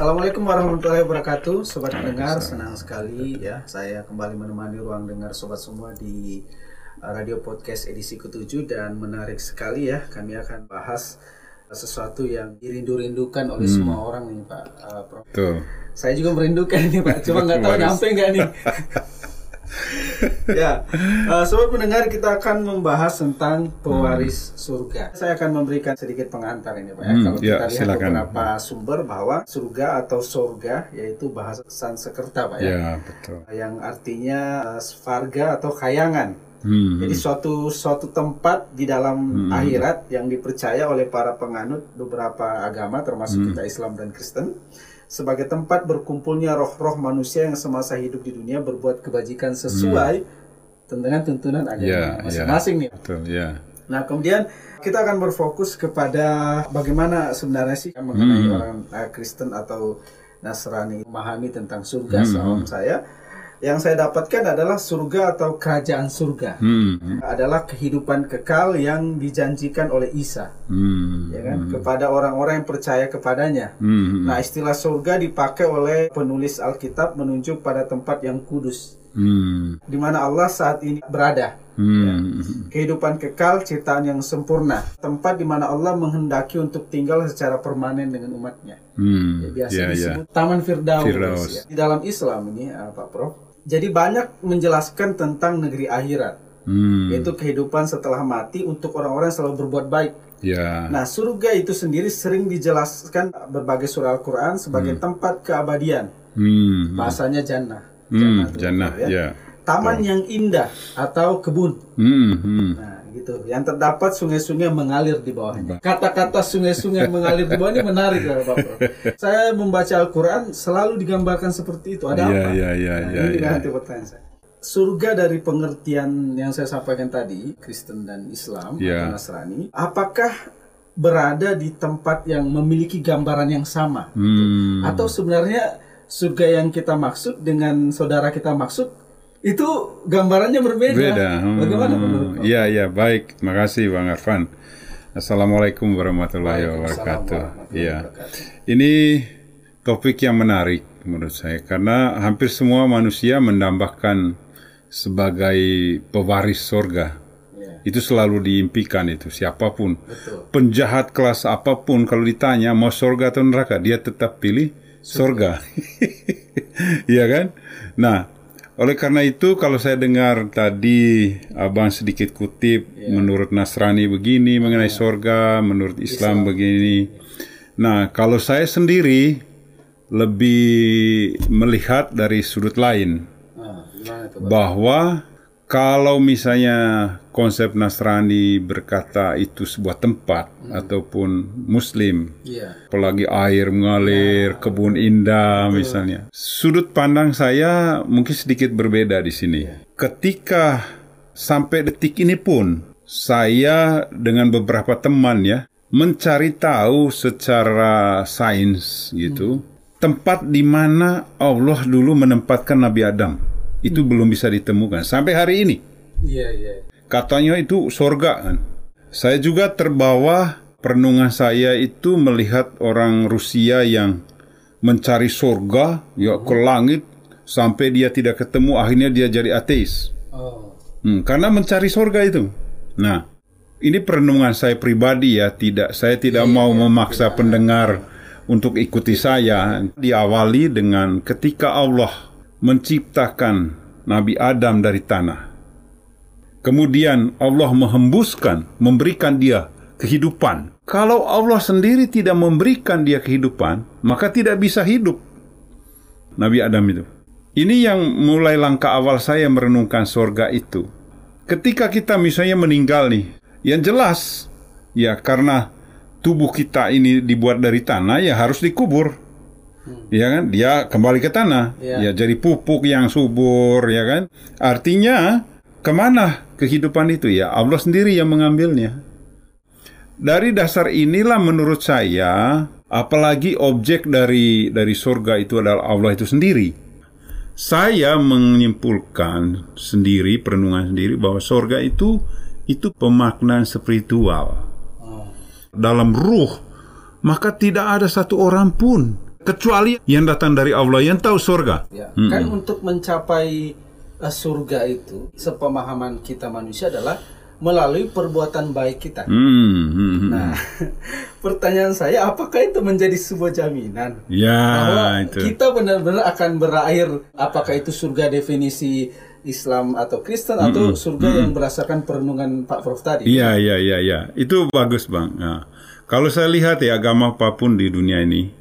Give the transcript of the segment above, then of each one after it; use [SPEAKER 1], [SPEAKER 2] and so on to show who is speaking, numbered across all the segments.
[SPEAKER 1] Assalamualaikum warahmatullahi wabarakatuh, sobat pendengar. Senang sekali ya, saya kembali menemani ruang dengar sobat semua di uh, radio podcast edisi ke-7 dan menarik sekali ya. Kami akan bahas sesuatu yang dirindu-rindukan oleh
[SPEAKER 2] Hmm.
[SPEAKER 1] semua orang nih Pak uh, Prof.
[SPEAKER 2] Tuh.
[SPEAKER 1] Saya juga merindukan nih Pak, cuma nggak tahu nyampe nggak nih. ya, uh, sobat pendengar kita akan membahas tentang pewaris surga. Saya akan memberikan sedikit pengantar ini Pak. Ya.
[SPEAKER 2] Hmm,
[SPEAKER 1] Kalau
[SPEAKER 2] ya,
[SPEAKER 1] kita lihat
[SPEAKER 2] silakan.
[SPEAKER 1] beberapa sumber bahwa surga atau sorga yaitu bahasa Sanskerta Pak ya,
[SPEAKER 2] Ya, betul.
[SPEAKER 1] yang artinya uh, svarga atau kayangan.
[SPEAKER 2] Hmm.
[SPEAKER 1] Jadi suatu suatu tempat di dalam akhirat yang dipercaya oleh para penganut beberapa agama termasuk kita Islam dan Kristen sebagai tempat berkumpulnya roh-roh manusia yang semasa hidup di dunia berbuat kebajikan sesuai dengan tuntunan agama
[SPEAKER 2] Ya,
[SPEAKER 1] masing-masing nih.
[SPEAKER 2] Betul, ya.
[SPEAKER 1] Nah, kemudian kita akan berfokus kepada bagaimana sebenarnya sih mengenai
[SPEAKER 2] Hmm.
[SPEAKER 1] orang eh, Kristen atau Nasrani memahami tentang surga sawang saya. Yang saya dapatkan adalah surga atau kerajaan surga.
[SPEAKER 2] Hmm.
[SPEAKER 1] Adalah kehidupan kekal yang dijanjikan oleh Isa,
[SPEAKER 2] Hmm.
[SPEAKER 1] ya kan, kepada orang-orang yang percaya kepadanya.
[SPEAKER 2] Hmm.
[SPEAKER 1] Nah, istilah surga dipakai oleh penulis Alkitab menunjuk pada tempat yang kudus,
[SPEAKER 2] Hmm.
[SPEAKER 1] di mana Allah saat ini berada.
[SPEAKER 2] Hmm.
[SPEAKER 1] Kehidupan kekal, ciptaan yang sempurna, tempat di mana Allah menghendaki untuk tinggal secara permanen dengan umatnya.
[SPEAKER 2] Hmm.
[SPEAKER 1] Ya, biasa
[SPEAKER 2] Ya, ya.
[SPEAKER 1] disebut Taman Firdaus.
[SPEAKER 2] Firdaus.
[SPEAKER 1] ya. Di dalam Islam ini, eh, Pak Prof. Jadi banyak menjelaskan tentang negeri akhirat,
[SPEAKER 2] Hmm.
[SPEAKER 1] yaitu kehidupan setelah mati untuk orang-orang yang selalu berbuat baik.
[SPEAKER 2] Ya.
[SPEAKER 1] Nah, surga itu sendiri sering dijelaskan berbagai surah Al-Quran sebagai tempat keabadian.
[SPEAKER 2] Hmm.
[SPEAKER 1] Bahasanya jannah.
[SPEAKER 2] Hmm.
[SPEAKER 1] itu,
[SPEAKER 2] Jannah,
[SPEAKER 1] ya.
[SPEAKER 2] ya.
[SPEAKER 1] Taman yang indah atau kebun.
[SPEAKER 2] Hmm. Hmm.
[SPEAKER 1] Nah, gitu. Yang terdapat sungai-sungai mengalir di bawahnya. Kata-kata sungai-sungai mengalir di bawah ini menarik ya, Pak. Bro. Saya membaca Al-Quran selalu digambarkan seperti itu. Ada
[SPEAKER 2] Iya,
[SPEAKER 1] apa?
[SPEAKER 2] iya, iya,
[SPEAKER 1] Nah,
[SPEAKER 2] iya,
[SPEAKER 1] ini juga
[SPEAKER 2] iya.
[SPEAKER 1] pertanyaan saya. Surga dari pengertian yang saya sampaikan tadi, Kristen dan Islam
[SPEAKER 2] Iya.
[SPEAKER 1] atau Nasrani, apakah berada di tempat yang memiliki gambaran yang sama?
[SPEAKER 2] Hmm.
[SPEAKER 1] Atau sebenarnya surga yang kita maksud dengan saudara kita maksud itu gambarannya berbeda?
[SPEAKER 2] Beda.
[SPEAKER 1] Bagaimana
[SPEAKER 2] Hmm.
[SPEAKER 1] menurut Pak?
[SPEAKER 2] Iya, iya, baik. Makasih Bang Arfan. Assalamualaikum warahmatullahi wabarakatuh. Iya. Ini topik yang menarik menurut saya karena hampir semua manusia mendambakan sebagai pewaris surga.
[SPEAKER 1] Ya,
[SPEAKER 2] Itu selalu diimpikan itu siapa pun.
[SPEAKER 1] betul.
[SPEAKER 2] Penjahat kelas apa pun kalau ditanya mau surga atau neraka, dia tetap pilih surga. Iya kan? Nah, oleh karena itu kalau saya dengar tadi Abang sedikit kutip menurut Nasrani begini mengenai surga, menurut Islam, begini. Nah, kalau saya sendiri lebih melihat dari sudut lain
[SPEAKER 1] itu, Pak?
[SPEAKER 2] bahwa kalau misalnya konsep Nasrani berkata itu sebuah tempat ataupun Muslim,
[SPEAKER 1] Iya.
[SPEAKER 2] apalagi air mengalir, kebun indah misalnya. Sudut pandang saya mungkin sedikit berbeda di sini. Ketika sampai detik ini pun saya dengan beberapa teman ya mencari tahu secara sains gitu tempat di mana Allah dulu menempatkan Nabi Adam itu belum bisa ditemukan sampai hari ini.
[SPEAKER 1] Iya, iya.
[SPEAKER 2] Katanya itu sorga kan. Saya juga terbawa perenungan saya itu melihat orang Rusia yang mencari sorga ya ke langit sampai dia tidak ketemu akhirnya dia jadi ateis.
[SPEAKER 1] Oh.
[SPEAKER 2] Hmm, karena mencari sorga itu. Nah, ini perenungan saya pribadi ya, tidak saya tidak mau memaksa pendengar untuk ikuti saya. Diawali dengan ketika Allah menciptakan Nabi Adam dari tanah. Kemudian Allah menghembuskan, memberikan dia kehidupan. Kalau Allah sendiri tidak memberikan dia kehidupan, maka tidak bisa hidup. Nabi Adam itu. Ini yang mulai langkah awal saya merenungkan sorga itu. Ketika kita misalnya meninggal nih, yang jelas ya karena tubuh kita ini dibuat dari tanah ya harus dikubur. Ya kan? Dia kembali ke tanah.
[SPEAKER 1] Ya.
[SPEAKER 2] Ya jadi pupuk yang subur ya kan? Artinya ke mana kehidupan itu ya? Allah sendiri yang mengambilnya. Dari dasar inilah menurut saya apalagi objek dari dari surga itu adalah Allah itu sendiri. Saya menyimpulkan sendiri perenungan sendiri bahwa surga itu itu pemaknaan spiritual
[SPEAKER 1] Oh.
[SPEAKER 2] dalam ruh maka tidak ada satu orang pun kecuali yang datang dari Allah yang tahu surga.
[SPEAKER 1] Ya, kan untuk mencapai uh, surga itu, sepemahaman kita manusia adalah melalui perbuatan baik kita.
[SPEAKER 2] Hmm, hmm.
[SPEAKER 1] Nah, pertanyaan saya, apakah itu menjadi sebuah jaminan
[SPEAKER 2] Ya,
[SPEAKER 1] bahwa
[SPEAKER 2] itu.
[SPEAKER 1] kita benar-benar akan berakhir? Apakah itu surga definisi Islam atau Kristen atau surga yang berdasarkan perenungan Pak Prof tadi?
[SPEAKER 2] Iya, iya, iya, iya. Itu bagus, Bang. Nah, kalau saya lihat ya agama apa pun di dunia ini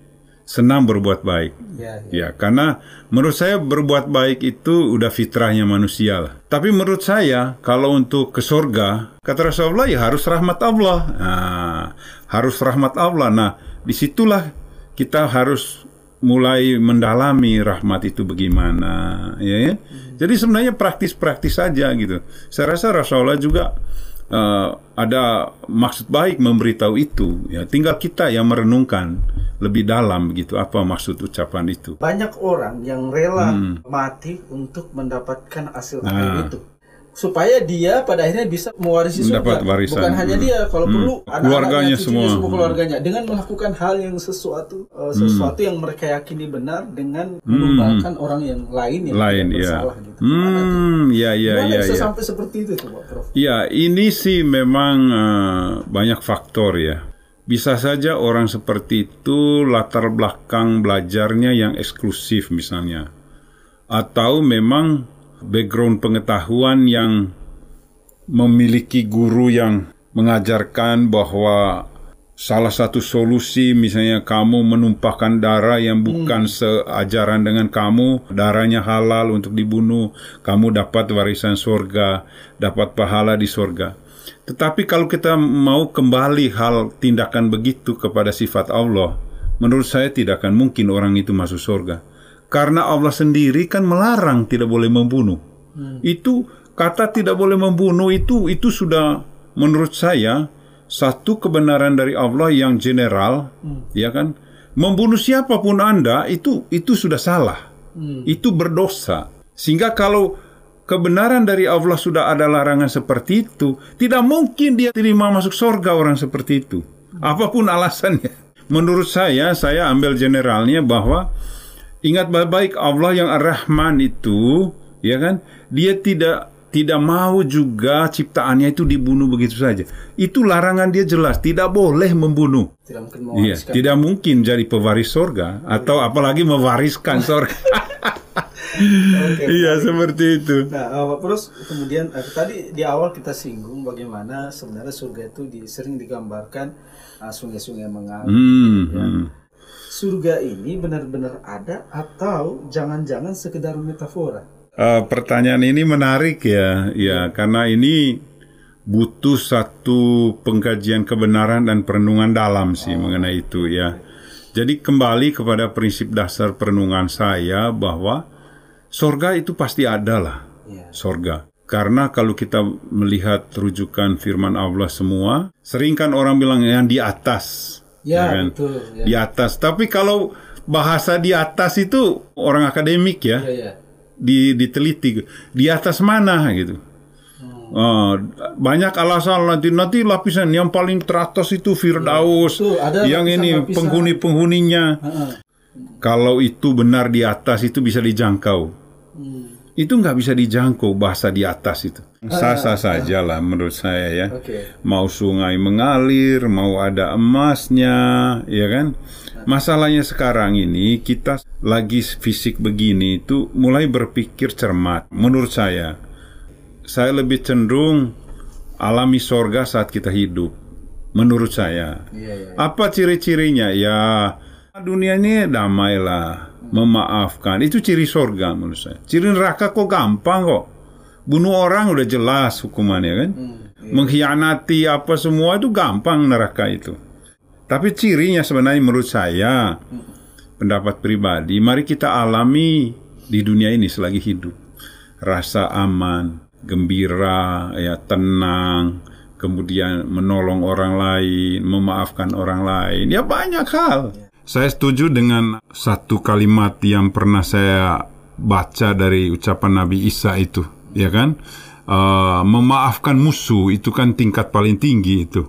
[SPEAKER 2] senang berbuat baik.
[SPEAKER 1] Ya, ya.
[SPEAKER 2] Ya, karena menurut saya berbuat baik itu udah fitrahnya manusia lah. Tapi menurut saya kalau untuk ke surga, kata Rasulullah ya harus rahmat Allah. Nah, harus rahmat Allah. Nah, di situlah kita harus mulai mendalami rahmat itu bagaimana, ya. ya. Jadi sebenarnya praktis-praktis saja gitu. Saya rasa Rasulullah juga eh, ada maksud baik memberitahu itu. Ya, tinggal kita yang merenungkan lebih dalam gitu apa maksud ucapan itu.
[SPEAKER 1] Banyak orang yang rela
[SPEAKER 2] Hmm.
[SPEAKER 1] mati untuk mendapatkan hasil
[SPEAKER 2] Nah.
[SPEAKER 1] itu. Supaya dia pada akhirnya bisa mewarisi surga.
[SPEAKER 2] Warisan.
[SPEAKER 1] Bukan hanya
[SPEAKER 2] Hmm.
[SPEAKER 1] dia, kalau
[SPEAKER 2] Hmm.
[SPEAKER 1] perlu anak-anaknya,
[SPEAKER 2] Keluarganya semua.
[SPEAKER 1] semua
[SPEAKER 2] Hmm.
[SPEAKER 1] keluarganya dengan melakukan hal yang sesuatu
[SPEAKER 2] Hmm.
[SPEAKER 1] sesuatu yang mereka yakini benar dengan menumbalkan orang yang lain yang
[SPEAKER 2] Lain
[SPEAKER 1] tidak
[SPEAKER 2] ya.
[SPEAKER 1] gitu.
[SPEAKER 2] Hmm, ya ya
[SPEAKER 1] Gimana
[SPEAKER 2] ya
[SPEAKER 1] bisa
[SPEAKER 2] ya.
[SPEAKER 1] sampai seperti itu tuh, Pak Prof?
[SPEAKER 2] Ya, ini sih memang eh, banyak faktor ya. Bisa saja orang seperti itu latar belakang belajarnya yang eksklusif misalnya. Atau memang background pengetahuan yang memiliki guru yang mengajarkan bahwa salah satu solusi misalnya kamu menumpahkan darah yang bukan seajaran dengan kamu, darahnya halal untuk dibunuh, kamu dapat warisan surga, dapat pahala di surga. Tetapi kalau kita mau kembali hal tindakan begitu kepada sifat Allah, menurut saya tidak akan mungkin orang itu masuk surga. Karena Allah sendiri kan melarang tidak boleh membunuh. Itu kata tidak boleh membunuh itu itu sudah menurut saya satu kebenaran dari Allah yang general, ya kan? Membunuh siapa pun Anda itu itu sudah salah. Itu berdosa. Sehingga kalau kebenaran dari Allah sudah ada larangan seperti itu, tidak mungkin dia terima masuk surga orang seperti itu. Apa pun alasannya. Menurut saya, saya ambil generalnya bahwa ingat baik-baik Allah yang Ar-Rahman itu, ya kan? Dia tidak tidak mau juga ciptaannya itu dibunuh begitu saja. Itu larangan dia jelas, tidak boleh membunuh.
[SPEAKER 1] Tidak mungkin
[SPEAKER 2] Iya, tidak mungkin jadi pewaris surga atau apalagi mewariskan surga.
[SPEAKER 1] Oke,
[SPEAKER 2] iya, seperti itu.
[SPEAKER 1] Nah, eh, Pak Prof, kemudian eh, tadi di awal kita singgung bagaimana sebenarnya surga itu di, sering digambarkan eh, sungai-sungai mengalir.
[SPEAKER 2] Hmm,
[SPEAKER 1] ya.
[SPEAKER 2] hmm.
[SPEAKER 1] Surga ini benar-benar ada atau jangan-jangan sekedar metafora?
[SPEAKER 2] Eh, pertanyaan ini menarik ya, ya karena ini butuh satu pengkajian kebenaran dan perenungan dalam sih mengenai itu ya. Jadi kembali kepada prinsip dasar perenungan saya bahwa sorga itu pasti ada lah,
[SPEAKER 1] Iya.
[SPEAKER 2] sorga. Karena kalau kita melihat rujukan firman Allah semua, sering kan orang bilang yang di atas,
[SPEAKER 1] Ya,
[SPEAKER 2] kan?
[SPEAKER 1] betul. Ya.
[SPEAKER 2] di atas. Tapi kalau bahasa di atas itu orang akademik ya,
[SPEAKER 1] Ya, ya.
[SPEAKER 2] di, diteliti di atas mana gitu. Oh, banyak alasan nanti nanti lapisan yang paling teratas itu Firdaus,
[SPEAKER 1] Betul, ada
[SPEAKER 2] yang ini penghuni-penghuninya.
[SPEAKER 1] Heeh.
[SPEAKER 2] Kalau itu benar di atas itu bisa dijangkau.
[SPEAKER 1] Hmm.
[SPEAKER 2] Itu nggak bisa dijangkau bahasa di atas itu. Sah-sah saja lah menurut saya ya. Mau sungai mengalir, mau ada emasnya, ya kan? Masalahnya sekarang ini kita lagi fisik begini itu mulai berpikir cermat. Menurut saya, saya lebih cenderung alami sorga saat kita hidup. Menurut saya.
[SPEAKER 1] Iya, iya.
[SPEAKER 2] Apa ciri-cirinya? Ya, dunia ini damai lah, memaafkan. Itu ciri sorga menurut saya. Ciri neraka kok gampang kok. Bunuh orang udah jelas hukumannya kan. Mengkhianati apa semua itu gampang neraka itu. Tapi cirinya sebenarnya menurut saya, pendapat pribadi, mari kita alami di dunia ini selagi hidup. Rasa aman, gembira, ya tenang, kemudian menolong orang lain, memaafkan orang lain, ya banyak hal. Saya setuju dengan satu kalimat yang pernah saya baca dari ucapan Nabi Isa itu, ya kan? Eh, memaafkan musuh itu kan tingkat paling tinggi itu.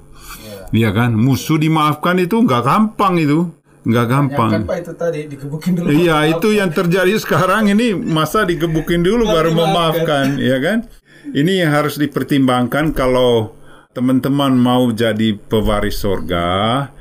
[SPEAKER 2] Iya kan, musuh dimaafkan itu nggak gampang itu. nggak gampang.
[SPEAKER 1] Kan Pak itu tadi digebukin dulu.
[SPEAKER 2] Iya, itu yang terjadi sekarang ini masa digebukin dulu baru memaafkan, ya kan? Ini yang harus dipertimbangkan kalau teman-teman mau jadi pewaris sorga,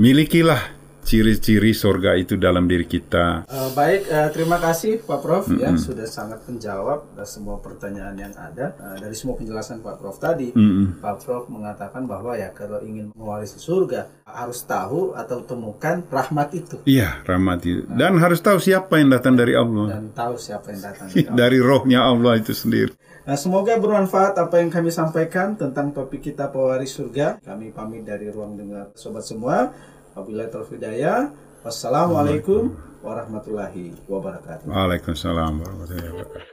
[SPEAKER 2] milikilah ciri-ciri sorga itu dalam diri kita.
[SPEAKER 1] Uh, baik, uh, terima kasih Pak Prof mm -hmm. ya sudah sangat menjawab semua pertanyaan yang ada uh, dari semua penjelasan Pak Prof tadi. Mm -hmm. Pak Prof mengatakan bahwa ya kalau ingin mewarisi surga harus tahu atau temukan rahmat itu.
[SPEAKER 2] Iya, rahmat itu. Dan uh, harus tahu siapa yang datang dari Allah.
[SPEAKER 1] Dan tahu siapa yang datang
[SPEAKER 2] dari Allah. dari rohnya Allah itu sendiri.
[SPEAKER 1] Nah, semoga bermanfaat apa yang kami sampaikan tentang topik kita pewaris surga. Kami pamit dari ruang dengar sobat semua. Wabillahi taufiq hidayah. Wassalamualaikum warahmatullahi wabarakatuh.
[SPEAKER 2] Waalaikumsalam warahmatullahi wabarakatuh.